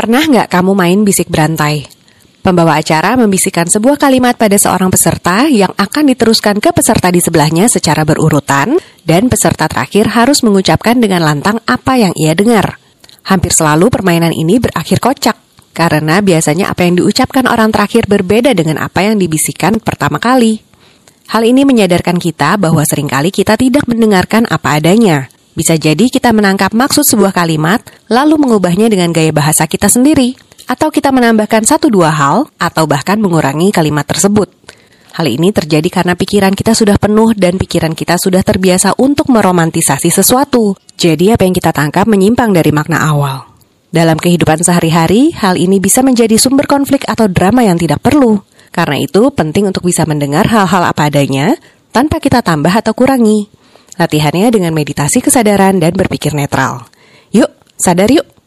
Pernah nggak kamu main bisik berantai? Pembawa acara membisikkan sebuah kalimat pada seorang peserta yang akan diteruskan ke peserta di sebelahnya secara berurutan, dan peserta terakhir harus mengucapkan dengan lantang apa yang ia dengar. Hampir selalu permainan ini berakhir kocak, karena biasanya apa yang diucapkan orang terakhir berbeda dengan apa yang dibisikkan pertama kali. Hal ini menyadarkan kita bahwa sering kali kita tidak mendengarkan apa adanya. Bisa jadi kita menangkap maksud sebuah kalimat, lalu mengubahnya dengan gaya bahasa kita sendiri atau kita menambahkan satu dua hal, atau bahkan mengurangi kalimat tersebut. Hal ini terjadi karena pikiran kita sudah penuh dan pikiran kita sudah terbiasa untuk meromantisasi sesuatu. Jadi apa yang kita tangkap menyimpang dari makna awal. Dalam kehidupan sehari-hari, hal ini bisa menjadi sumber konflik atau drama yang tidak perlu. Karena itu, penting untuk bisa mendengar hal-hal apa adanya, tanpa kita tambah atau kurangi. Latihannya dengan meditasi kesadaran dan berpikir netral. Yuk, sadar yuk!